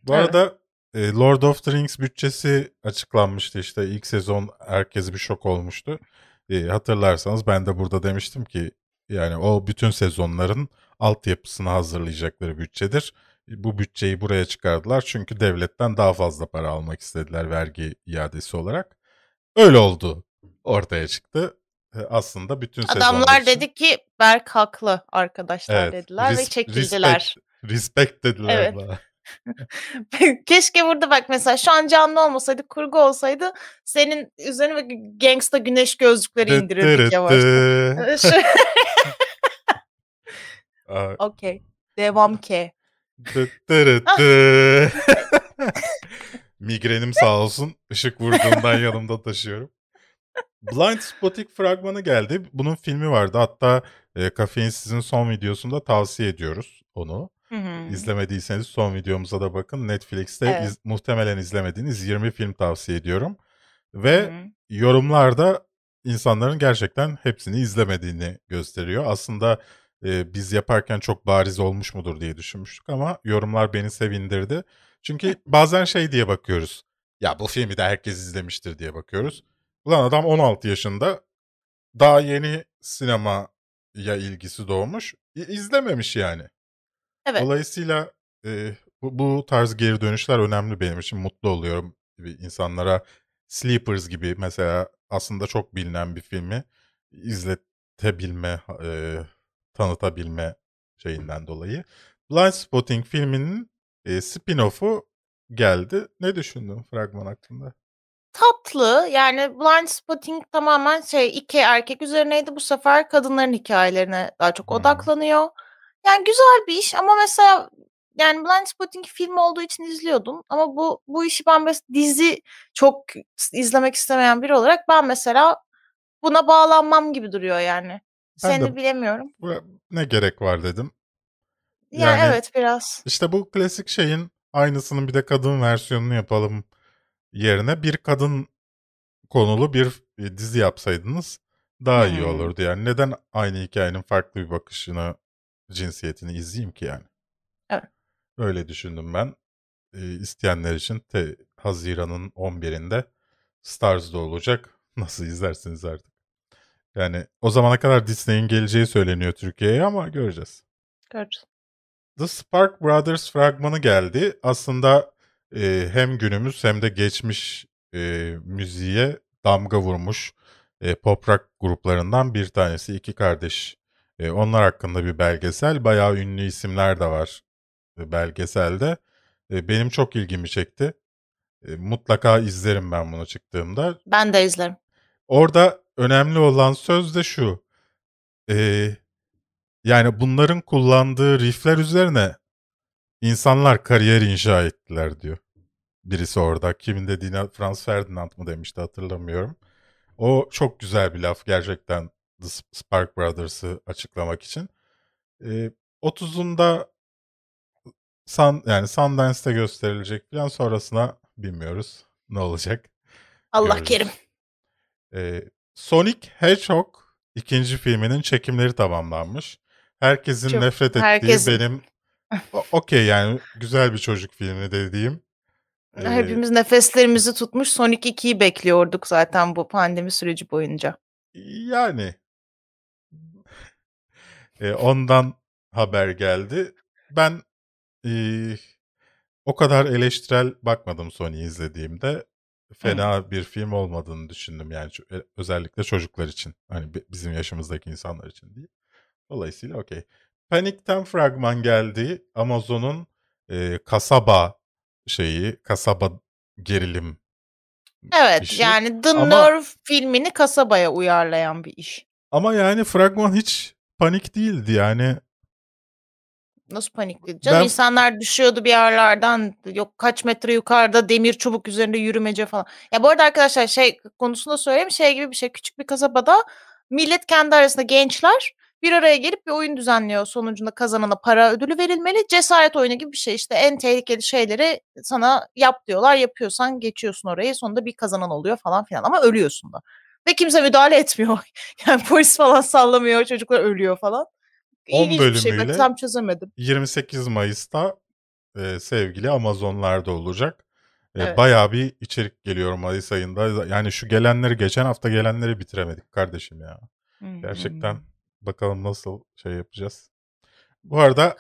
Bu Evet. arada e, Lord of the Rings bütçesi açıklanmıştı işte ilk sezon herkes bir şok olmuştu. E, hatırlarsanız ben de burada demiştim ki yani o bütün sezonların altyapısını hazırlayacakları bütçedir. E, Bu bütçeyi buraya çıkardılar çünkü devletten daha fazla para almak istediler vergi iadesi olarak. Öyle oldu. Ortaya çıktı. Aslında bütün sezonlar Adamlar için- dedi ki Berk haklı arkadaşlar Evet, dediler ve res- çekildiler. Respect, respect dediler Evet. (laughs) Keşke burada bak mesela şu an canlı olmasaydı kurgu olsaydı senin üzerine gangsta güneş gözlükleri indirirdik Aa, (laughs) Okey. Devam dırı dı. (laughs) Migrenim sağ olsun. Işık vurduğundan yanımda taşıyorum. Blind Spotting fragmanı geldi. Bunun filmi vardı. Hatta e, Kafeinsiz'in son videosunda tavsiye ediyoruz onu. Hı hı. İzlemediyseniz son videomuza da bakın. Netflix'te Evet. iz- muhtemelen izlemediğiniz 20 film tavsiye ediyorum. Hı Ve hı. yorumlarda insanların gerçekten hepsini izlemediğini gösteriyor. Aslında e, biz yaparken çok bariz olmuş mudur diye düşünmüştük ama yorumlar beni sevindirdi. Çünkü bazen şey diye bakıyoruz. Ya bu filmi de herkes izlemiştir diye bakıyoruz. Ulan adam 16 yaşında daha yeni sinemaya ilgisi doğmuş. İzlememiş yani. Evet. Dolayısıyla e, bu, bu tarz geri dönüşler önemli benim için. Mutlu oluyorum. Bir insanlara Sleepers gibi mesela aslında çok bilinen bir filmi izletebilme, e, tanıtabilme şeyinden dolayı. Blind Spotting filminin e, spin-off'u geldi. Ne düşündün fragman hakkında? Tatlı yani Blind Spotting tamamen şey iki erkek üzerineydi. Bu sefer kadınların hikayelerine daha çok hı. odaklanıyor. Yani güzel bir iş ama mesela yani Blind Spotting film olduğu için izliyordum. Ama bu bu işi ben mesela dizi çok izlemek istemeyen biri olarak ben mesela buna bağlanmam gibi duruyor yani. Ben Seni de- bilemiyorum. Ne gerek var dedim. Yani, Yani- evet biraz. İşte bu klasik şeyin aynısının bir de kadın versiyonunu yapalım yerine bir kadın konulu bir dizi yapsaydınız daha iyi Hmm. olurdu yani. Neden aynı hikayenin farklı bir bakışını, cinsiyetini izleyeyim ki yani? Evet. Öyle düşündüm ben. Ee, isteyenler için te, Haziran'ın 11'inde Stars'da olacak. (laughs) Nasıl izlersiniz artık. Yani o zamana kadar Disney'in geleceği söyleniyor Türkiye'ye ama göreceğiz. Göreceğiz. The Spark Brothers fragmanı geldi. Aslında e, hem günümüz hem de geçmiş e, müziğe damga vurmuş e, pop rock gruplarından bir tanesi. iki kardeş. E, onlar hakkında bir belgesel. Bayağı ünlü isimler de var e, belgeselde. E, benim çok ilgimi çekti. E, mutlaka izlerim ben bunu çıktığımda. Ben de izlerim. Orada önemli olan söz de şu. Ee, yani bunların kullandığı riffler üzerine insanlar kariyer inşa ettiler diyor. Birisi orada. Kimin dediğine Franz Ferdinand mı demişti hatırlamıyorum. O çok güzel bir laf gerçekten The Spark Brothers'ı açıklamak için. Ee, 30'unda Sun, yani Sundance'te gösterilecek falan sonrasına bilmiyoruz ne olacak. Allah Göreceğiz. kerim. Ee, Sonic Hedgehog ikinci filminin çekimleri tamamlanmış. Herkesin Çok- nefret ettiği herkesin. benim (laughs) okey yani güzel bir çocuk filmi dediğim. Ee, Hepimiz nefeslerimizi tutmuş Sonic 2'yi bekliyorduk zaten bu pandemi süreci boyunca. Yani Ee, ondan haber geldi. Ben ee, o kadar eleştirel bakmadım Sonic'i izlediğimde. Fena bir film olmadığını düşündüm yani e, özellikle çocuklar için. Hani bi- bizim yaşımızdaki insanlar için değil. Dolayısıyla okey. Panik'ten fragman geldi. Amazon'un ee, kasaba şeyi, kasaba gerilim Evet işi. yani The Ama- Nerve filmini kasabaya uyarlayan bir iş. Ama yani fragman hiç panik değildi yani. Nasıl panikli? Canım Ben- insanlar düşüyordu bir yerlerden. Yok kaç metre yukarıda demir çubuk üzerinde yürümece falan. Ya bu arada arkadaşlar şey konusunda söyleyeyim şey gibi bir şey. Küçük bir kasabada millet kendi arasında gençler bir araya gelip bir oyun düzenliyor. Sonucunda kazanana para ödülü verilmeli. Cesaret oyunu gibi bir şey. İşte en tehlikeli şeyleri sana yap diyorlar. Yapıyorsan geçiyorsun orayı. Sonunda bir kazanan oluyor falan filan. Ama ölüyorsun da. Ve kimse müdahale etmiyor. (laughs) Yani polis falan sallamıyor. Çocuklar ölüyor falan. 10 İlginç bir şey. Ben bölümüyle tam çözemedim. 28 Mayıs'ta e, sevgili Amazonlarda olacak. E, Evet. Bayağı bir içerik geliyor Mayıs ayında. Yani şu gelenleri geçen hafta gelenleri bitiremedik kardeşim ya. Gerçekten Hmm. bakalım nasıl şey yapacağız. Bu arada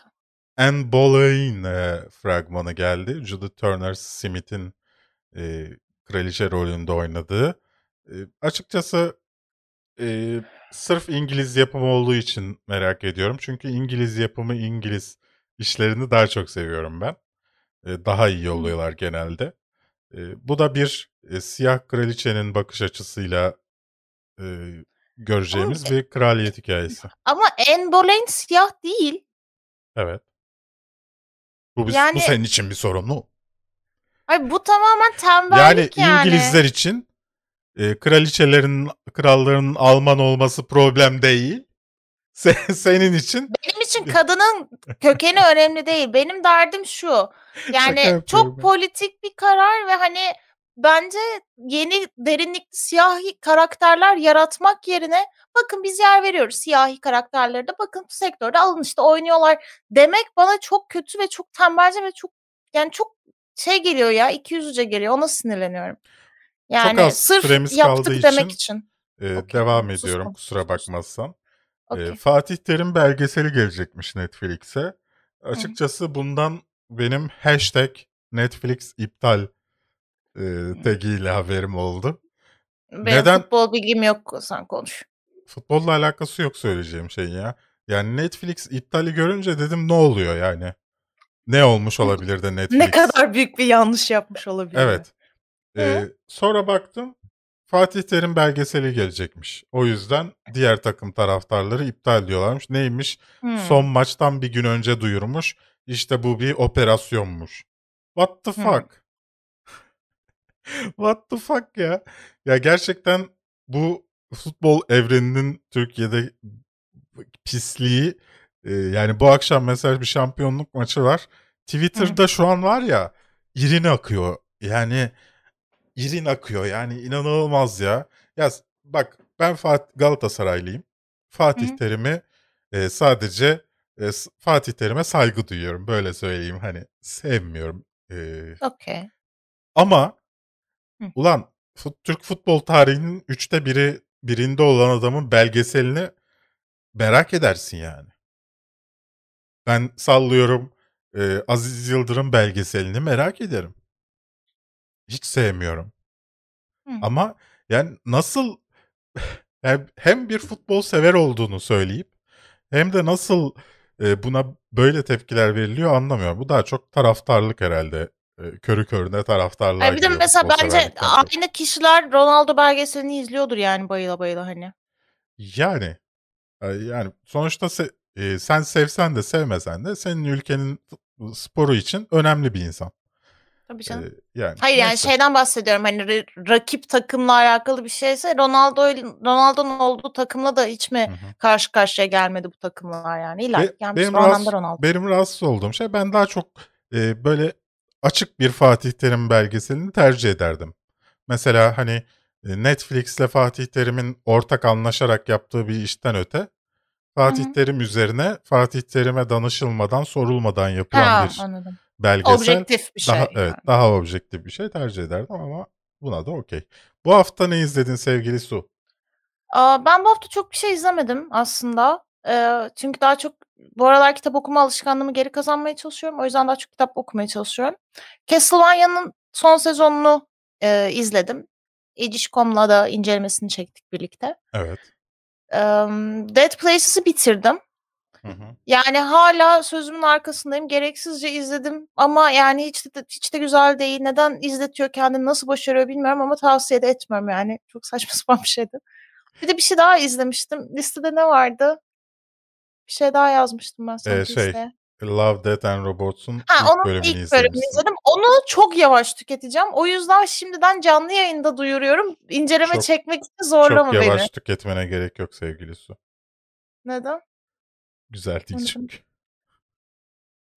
Anne Boleyn e, fragmanı geldi. Judith Turner Smith'in e, kraliçe rolünde oynadığı. E, açıkçası e, sırf İngiliz yapımı olduğu için merak ediyorum. Çünkü İngiliz yapımı İngiliz işlerini daha çok seviyorum ben. E, daha iyi oluyorlar genelde. E, bu da bir e, siyah kraliçenin bakış açısıyla e, göreceğimiz bir kraliyet hikayesi. Ama Anne Boleyn siyah değil. Evet. Bu, bu Yani- senin için bir sorun mu? Ay bu tamamen Yani tembellik yani. İngilizler için e, kraliçelerin, kralların Alman olması problem değil. Se- (laughs) senin için Benim için kadının kökeni (laughs) önemli değil. Benim derdim şu. Yani çok politik bir karar ve hani bence yeni derinlikli siyahi karakterler yaratmak yerine bakın biz yer veriyoruz siyahi karakterlere de bakın bu sektörde alın işte oynuyorlar demek bana çok kötü ve çok tembelce ve çok yani çok şey geliyor ya ikiyüzlüce geliyor ona sinirleniyorum. Yani az sırf süremiz yaptık kaldığı demek için- için. e, Okey, devam ediyorum konuş, kusura bakmazsan. E, Okey. Fatih Terim belgeseli gelecekmiş Netflix'e. Açıkçası bundan benim hashtag Netflix iptal e, tagiyle haberim oldu. Benim Neden- futbol bilgim yok sen konuş. Futbolla alakası yok söyleyeceğim şey ya. Yani Netflix iptali görünce dedim ne oluyor yani? Ne olmuş olabilir de Netflix? Ne kadar büyük bir yanlış yapmış olabilir. Evet. Ee, sonra baktım Fatih Terim belgeseli gelecekmiş. O yüzden diğer takım taraftarları iptal diyorlarmış. Neymiş? Hmm. Son maçtan bir gün önce duyurmuş. İşte bu bir operasyonmuş. What the Hmm. fuck? What the fuck ya? Ya gerçekten bu futbol evreninin Türkiye'de pisliği e, yani bu akşam mesela bir şampiyonluk maçı var. Twitter'da şu an var ya irin akıyor. Yani irin akıyor yani inanılmaz ya. Ya bak ben Fat Galatasaraylıyım. Fatih Hı hı. Terim'i e, sadece e, Fatih Terim'e saygı duyuyorum. Böyle söyleyeyim hani sevmiyorum. E, Okey. ama Hı. ulan fut- Türk futbol tarihinin üçte biri birinde olan adamın belgeselini merak edersin yani. Ben sallıyorum e, Aziz Yıldırım belgeselini merak ederim. Hiç sevmiyorum. Hı. Ama yani nasıl yani hem bir futbol sever olduğunu söyleyip hem de nasıl e, buna böyle tepkiler veriliyor anlamıyorum. Bu daha çok taraftarlık herhalde. E, körü körüne taraftarlığa Ay bir de mesela bence aynı kişiler Ronaldo belgeselini izliyordur yani bayıla bayıla hani. Yani e, yani sonuçta se- e, sen sevsen de sevmesen de senin ülkenin f- sporu için önemli bir insan. Tabii canım. yani Hayır yani neyse. şeyden bahsediyorum hani ra- rakip takımla alakalı bir şeyse Ronaldo Ronaldo'nun olduğu takımla da hiç mi Hı hı. karşı karşıya gelmedi bu takımlar yani? İlla Be- gelmiştir benim rahatsız, Ronaldo. benim rahatsız olduğum şey ben daha çok e, böyle açık bir Fatih Terim belgeselini tercih ederdim. Mesela hani Netflix'le Fatih Terim'in ortak anlaşarak yaptığı bir işten öte Fatih hı. Terim üzerine Fatih Terim'e danışılmadan sorulmadan yapılan Ha bir anladım. Belgesel Objektif bir şey daha evet yani. daha objektif bir şey tercih ederdim ama buna da okey. Bu hafta ne izledin sevgili Su? Aa, ben bu hafta çok bir şey izlemedim aslında. Ee, çünkü daha çok bu aralar kitap okuma alışkanlığımı geri kazanmaya çalışıyorum. O yüzden daha çok kitap okumaya çalışıyorum. Castlevania'nın son sezonunu e, izledim. Ecişkom'la da incelemesini çektik birlikte. Evet. Ee, Dead Places'i bitirdim. Hı hı. Yani hala sözümün arkasındayım. Gereksizce izledim ama yani hiç de, hiç de güzel değil. Neden izletiyor kendini, nasıl başarıyor bilmiyorum ama tavsiye de etmiyorum yani. Çok saçma (laughs) sapan bir şeydi. Bir de bir şey daha izlemiştim. Listede ne vardı? Bir şey daha yazmıştım ben Ee, sanki şey listeye. Love, Death and Robots'un Ha, ilk onun bölümünü ilk bölümünü izledim. Onu çok yavaş tüketeceğim. O yüzden şimdiden canlı yayında duyuruyorum. İnceleme Çok çekmek için çok zorlama beni. yavaş tüketmene gerek yok sevgili Su. Neden? Güzel değil çünkü.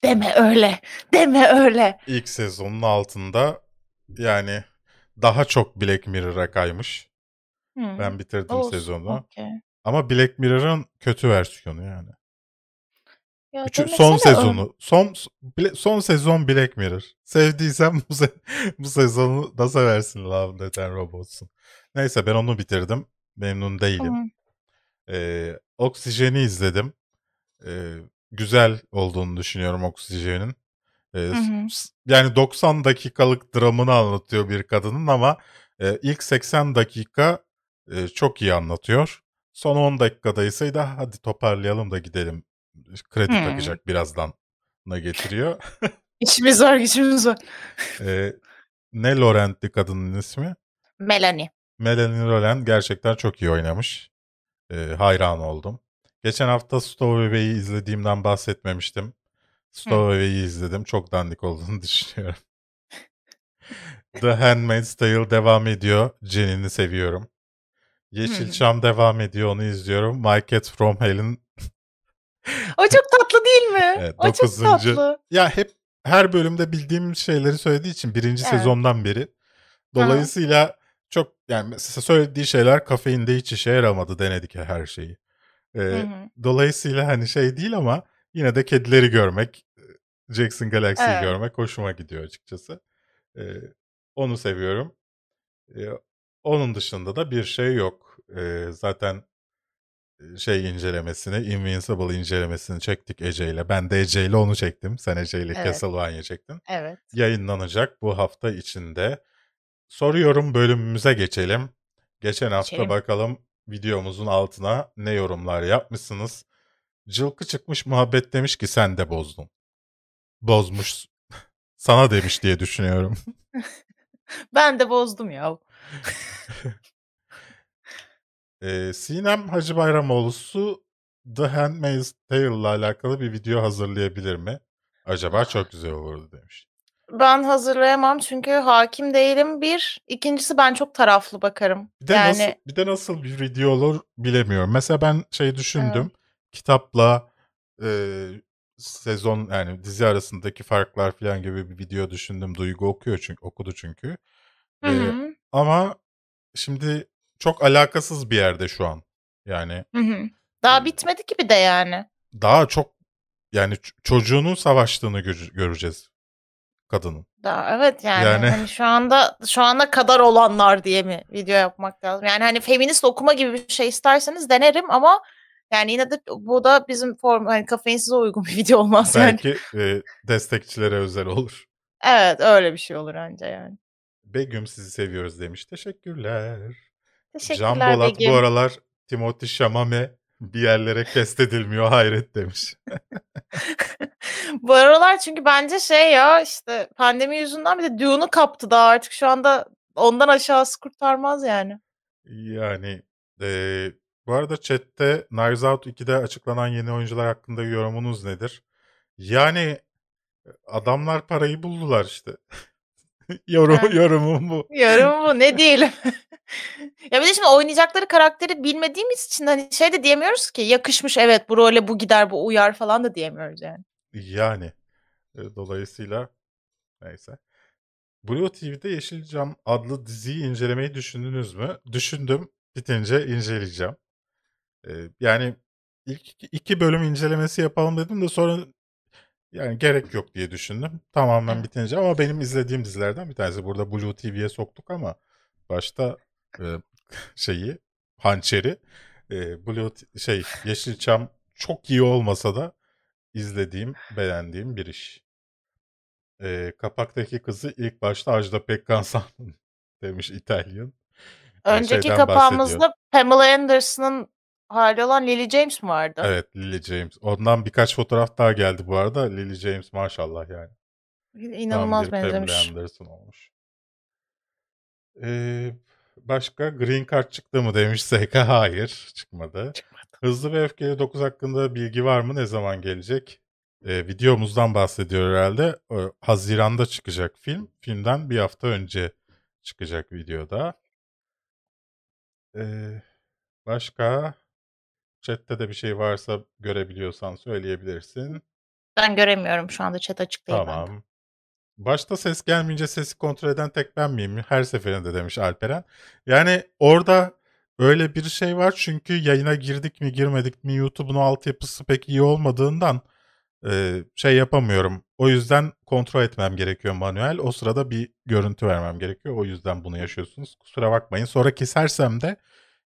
Deme öyle. Deme öyle. İlk sezonun altında yani daha çok Black Mirror'a kaymış. Hmm. Ben bitirdim Olsun. sezonu. Okey. Ama Black Mirror'ın kötü versiyonu yani. Ya Üçü, demesene son öyle. sezonu. Son Bla- son sezon Black Mirror. Sevdiysen bu, se- (laughs) bu sezonu da seversin Love, Death and Robots'un. Neyse ben onu bitirdim. Memnun değilim. Tamam. Ee, Oksijen'i izledim. Ee, güzel olduğunu düşünüyorum Oksijen'in. Hı hı. s- yani 90 dakikalık dramını anlatıyor bir kadının ama e, ilk 80 dakika e, çok iyi anlatıyor. Son 10 dakikada ise de hadi toparlayalım da gidelim. Kredi Hmm. takacak birazdan na getiriyor. (laughs) İşimiz var, işimiz var. Ee, ne Laurent'ti kadının ismi? Melanie. Melanie Laurent gerçekten çok iyi oynamış. Ee, hayran oldum. Geçen hafta Stowaway'i izlediğimden bahsetmemiştim. Stowaway'i izledim. Çok dandik olduğunu (laughs) düşünüyorum. The Handmaid's Tale devam ediyor. Jenny'ni seviyorum. Yeşilçam devam ediyor. Onu izliyorum. My Cat From Hell'in O çok tatlı değil mi? (laughs) Evet, o çok dokuzuncu- tatlı. ya hep her bölümde bildiğim şeyleri söylediği için birinci Evet. sezondan beri. Dolayısıyla çok yani mesela söylediği şeyler kafeinde hiç işe yaramadı. Denedik her şeyi. Ee, Hı hı. Dolayısıyla hani şey değil ama yine de kedileri görmek, Jackson Galaxy'yi Evet. görmek hoşuma gidiyor açıkçası. Ee, onu seviyorum. Ee, onun dışında da bir şey yok. Ee, zaten e, şey incelemesini, Invincible incelemesini çektik Ece ile. Ben de Ece ile onu çektim. Sen Ece ile Evet. Castlevania çektin. Evet. Yayınlanacak bu hafta içinde. Soruyorum bölümümüze geçelim. Geçen hafta Geçelim. bakalım videomuzun altına ne yorumlar yapmışsınız. Cılkı çıkmış muhabbet demiş ki sen de bozdun. Bozmuş. (laughs) Sana demiş diye düşünüyorum. (laughs) Ben de bozdum ya. Ee, Sinem Hacı Bayramoğlu'su The Handmaid's Tale ile alakalı bir video hazırlayabilir mi? Acaba çok güzel olurdu demiş. Ben hazırlayamam çünkü hakim değilim. Bir. İkincisi ben çok taraflı bakarım. Bir de yani nasıl bir de nasıl bir video olur bilemiyorum. Mesela ben şey düşündüm. Kitapla e, sezon yani dizi arasındaki farklar falan gibi bir video düşündüm. Duygu okuyor çünkü okudu çünkü. Hı hı. ama şimdi çok alakasız bir yerde şu an. Yani Hı hı. Daha bitmedi ki bir de yani. daha çok yani çocuğunun savaştığını gö- göreceğiz kadının. Daha evet yani, Yani- hani şu anda şu ana kadar olanlar diye mi video yapmak lazım? Yani hani feminist okuma gibi bir şey isterseniz denerim ama yani yine de bu da bizim form hani kafeinsize uygun (laughs) bir video olmaz yani. Belki e, destekçilere özel olur. Evet öyle bir şey olur anca yani. Begüm sizi seviyoruz demiş. Teşekkürler. Can Teşekkürler Bolat Begüm. bu aralar Timothy Chalamet bir yerlere kestedilmiyor hayret demiş. Bu aralar çünkü bence şey ya işte pandemi yüzünden bir de Dune'u kaptı da artık şu anda ondan aşağısı kurtarmaz yani. Yani e, bu arada chatte Knives Out 2'de açıklanan yeni oyuncular hakkında yorumunuz nedir? Yani adamlar parayı buldular işte. (laughs) Yorum, Evet. yorumum bu. Yorum bu ne diyelim. (laughs) (laughs) ya bir de şimdi oynayacakları karakteri bilmediğimiz için hani şey de diyemiyoruz ki yakışmış evet bu role bu gider bu uyar falan da diyemiyoruz yani. Yani e, dolayısıyla neyse. Blue TV'de Yeşilcam adlı diziyi incelemeyi düşündünüz mü? Düşündüm. Bitince inceleyeceğim. E, yani ilk iki- iki bölüm incelemesi yapalım dedim de sonra yani gerek yok diye düşündüm. Tamamen Evet. bitince ama benim izlediğim dizilerden bir tanesi. Burada Blue TV'ye soktuk ama başta e, (laughs) şeyi hançeri e, Blue şey Yeşilçam çok iyi olmasa da izlediğim, beğendiğim bir iş. E, kapaktaki kızı ilk başta Ajda Pekkan (laughs) sandım demiş İtalyan. E, Önceki kapağımızda. Pamela Anderson'ın hali olan Lily James mi vardı? Evet Lily James. Ondan birkaç fotoğraf daha geldi bu arada. Lily James maşallah yani. İnanılmaz Tam bir Pamela benzemiş. Anderson olmuş. Ee, başka Green Card çıktı mı demiş SK. (laughs) Hayır çıkmadı. Hızlı ve Öfkeli 9 hakkında bilgi var mı? Ne zaman gelecek? Ee, videomuzdan bahsediyor herhalde. Ee, Haziran'da çıkacak film. Filmden bir hafta önce çıkacak videoda. Ee, başka? Chat'te de bir şey varsa görebiliyorsan söyleyebilirsin. Ben göremiyorum şu anda chat açık değil bende. Tamam. Başta ses gelmeyince sesi kontrol eden tek ben miyim? Her seferinde demiş Alperen. Yani orada öyle bir şey var çünkü yayına girdik mi girmedik mi YouTube'un altyapısı pek iyi olmadığından e, şey yapamıyorum. O yüzden kontrol etmem gerekiyor manuel. O sırada bir görüntü vermem gerekiyor. O yüzden bunu yaşıyorsunuz. Kusura bakmayın. Sonra kesersem de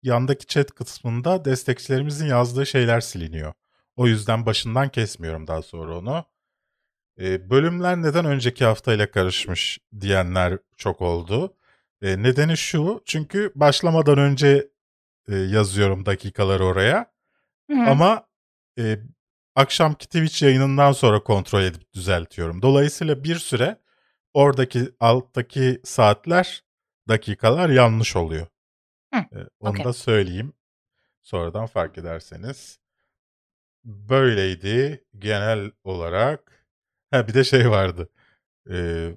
yandaki chat kısmında destekçilerimizin yazdığı şeyler siliniyor. O yüzden başından kesmiyorum daha sonra onu. E, bölümler neden önceki haftayla karışmış diyenler çok oldu. E, nedeni şu, çünkü başlamadan önce e, yazıyorum dakikaları oraya. Hı hı. Ama e, akşamki Twitch yayınından sonra kontrol edip düzeltiyorum. Dolayısıyla bir süre oradaki alttaki saatler, dakikalar yanlış oluyor. Hı, onu okey. da söyleyeyim. Sonradan fark ederseniz. Böyleydi genel olarak. Ha bir de şey vardı. Ee,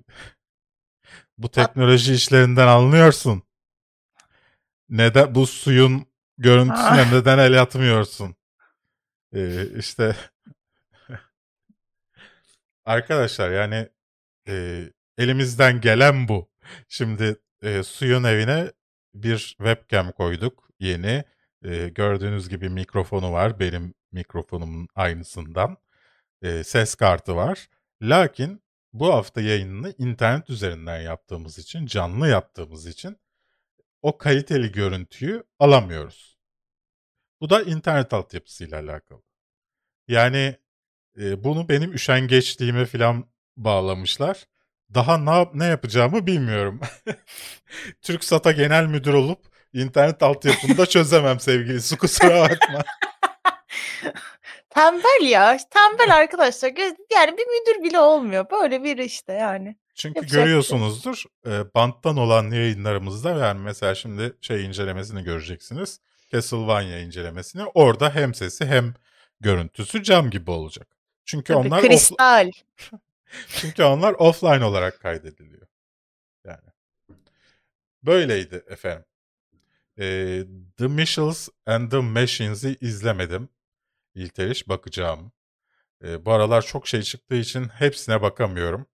bu teknoloji işlerinden anlıyorsun. Neden bu suyun görüntüsüne Ah. neden el atmıyorsun? Ee, işte (laughs) arkadaşlar yani e, elimizden gelen bu. Şimdi e, suyun evine bir webcam koyduk yeni. E, gördüğünüz gibi mikrofonu var. Benim mikrofonumun aynısından. E, ses kartı var. Lakin bu hafta yayınını internet üzerinden yaptığımız için, canlı yaptığımız için o kaliteli görüntüyü alamıyoruz. Bu da internet altyapısıyla alakalı. Yani e, bunu benim üşengeçliğime falan bağlamışlar. Daha ne, yap- ne yapacağımı bilmiyorum. (laughs) TürkSat'a genel müdür olup internet altyapını da çözemem sevgilisi kusura bakma. (laughs) Tembel ya. Tembel arkadaşlar. Yani bir müdür bile olmuyor. Böyle biri işte yani. Çünkü Yapacak bir şey görüyorsunuzdur e, banttan olan yayınlarımızda yani mesela şimdi şey incelemesini göreceksiniz. Castlevania incelemesini. Orada hem sesi hem görüntüsü cam gibi olacak. Çünkü Tabii, onlar off- kristal. (laughs) çünkü onlar offline olarak kaydediliyor. Yani böyleydi efendim. E, The Michels and the Machines'i izlemedim. İlteriş bakacağım. E, bu aralar çok şey çıktığı için hepsine bakamıyorum.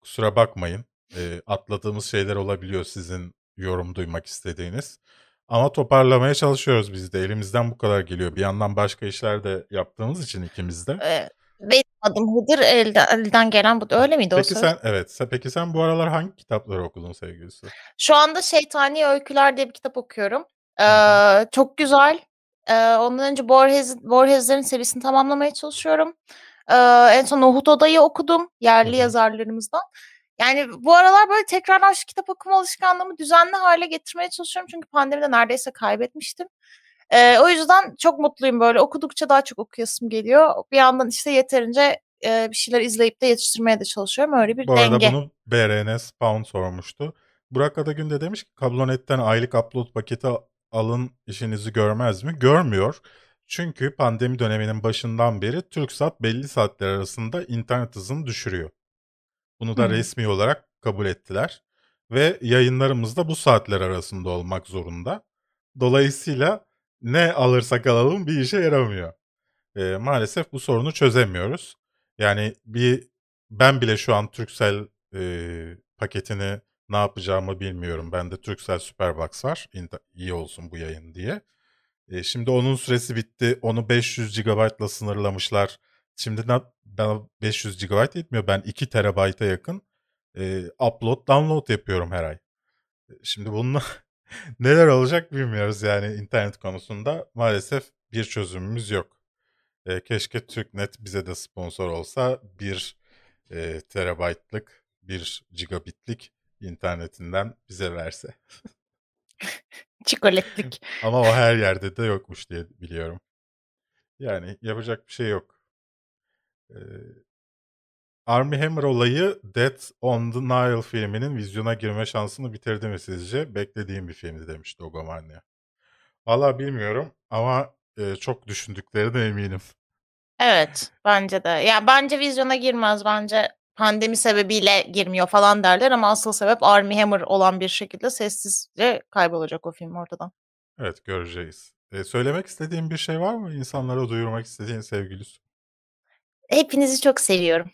Kusura bakmayın. E, atladığımız şeyler olabiliyor sizin yorum duymak istediğiniz. Ama toparlamaya çalışıyoruz biz de. Elimizden bu kadar geliyor. Bir yandan başka işler de yaptığımız için ikimiz de. Ee, benim adım Hıdır, elden, elden gelen bu. Öyle miydi o Peki söz? sen evet. sen- Peki sen bu aralar hangi kitapları okudun sevgilisi? Şu anda Şeytani Öyküler diye bir kitap okuyorum. Hı hı. Çok güzel. Ee, ondan önce Borges, Borges'lerin serisini tamamlamaya çalışıyorum. Ee, en son Nohut Oda'yı okudum. Hı Yerli hı. yazarlarımızdan. Yani bu aralar böyle tekrardan şu kitap okuma alışkanlığımı düzenli hale getirmeye çalışıyorum. Çünkü pandemide neredeyse kaybetmiştim. Ee, o yüzden çok mutluyum böyle. Okudukça daha çok okuyasım geliyor. Bir yandan işte yeterince e, bir şeyler izleyip de yetiştirmeye de çalışıyorum. Öyle bir Bu arada denge. bunu BRN Spawn sormuştu. Burak Adagün de demiş ki Kablonetten aylık upload paketi alın işinizi görmez mi? Görmüyor. Çünkü pandemi döneminin başından beri TürkSat belli saatler arasında internet hızını düşürüyor. Bunu da Hmm. resmi olarak kabul ettiler. Ve yayınlarımız da bu saatler arasında olmak zorunda. Dolayısıyla ne alırsak alalım bir işe yaramıyor. Ee, maalesef bu sorunu çözemiyoruz. Yani bir ben bile şu an Turkcell e, paketini ne yapacağımı bilmiyorum. Bende Turkcell Superbox var. İyi olsun bu yayın diye. E, şimdi onun süresi bitti. Onu 500 GB'la sınırlamışlar. Şimdi ben 500 GB yetmiyor. Ben 2 TB'a yakın e, upload download yapıyorum her ay. E, Şimdi bununla (laughs) neler olacak bilmiyoruz yani internet konusunda. Maalesef bir çözümümüz yok. E, keşke TürkNet bize de sponsor olsa bir e, terabaytlık, bir gigabitlik internetinden bize verse. (laughs) Çikolatlik. (laughs) Ama o her yerde de yokmuş diye biliyorum. Yani yapacak bir şey yok. Ee, Army Hammer olayı Death on the Nile filminin vizyona girme şansını bitirdi mi sizce? Beklediğim bir filmdi demişti Ogomarnia. Valla bilmiyorum ama e, çok düşündüklerine eminim. Evet, bence de. Ya bence vizyona girmez. Bence pandemi sebebiyle girmiyor falan derler ama asıl sebep Armie Hammer olan bir şekilde sessizce kaybolacak o film ortadan. Evet göreceğiz. E, söylemek istediğin bir şey var mı? İnsanlara duyurmak istediğin sevgilisi. Hepinizi çok seviyorum.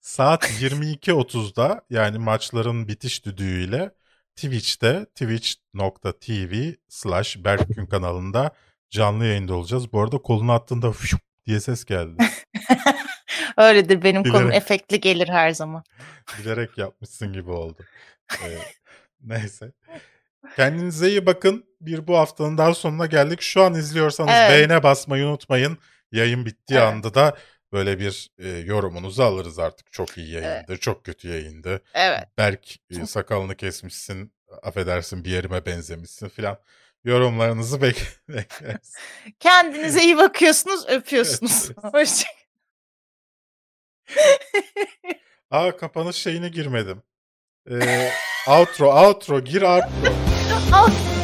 Saat 22.30'da yani maçların bitiş düdüğüyle Twitch'te twitch.tv slash Berkgün kanalında canlı yayında olacağız. Bu arada kolunu attığında fışup diye ses geldi. (laughs) Öyledir benim Bilerek. efektli gelir her zaman. Bilerek yapmışsın gibi oldu. Ee, neyse. Kendinize iyi bakın. Bir bu haftanın daha sonuna geldik. Şu an izliyorsanız Evet. beğene basmayı unutmayın. Yayın bittiği Evet. anda da böyle bir e, yorumunuzu alırız artık. Çok iyi yayındı, çok kötü yayındı. Evet. Berk e, sakalını kesmişsin, affedersin bir yerime benzemişsin filan. Yorumlarınızı bek- (laughs) bekleriz. Kendinize iyi bakıyorsunuz, öpüyorsunuz. Evet. (laughs) Hoşça Aa kapanış şeyine girmedim. Ee, outro, outro, gir outro. (laughs)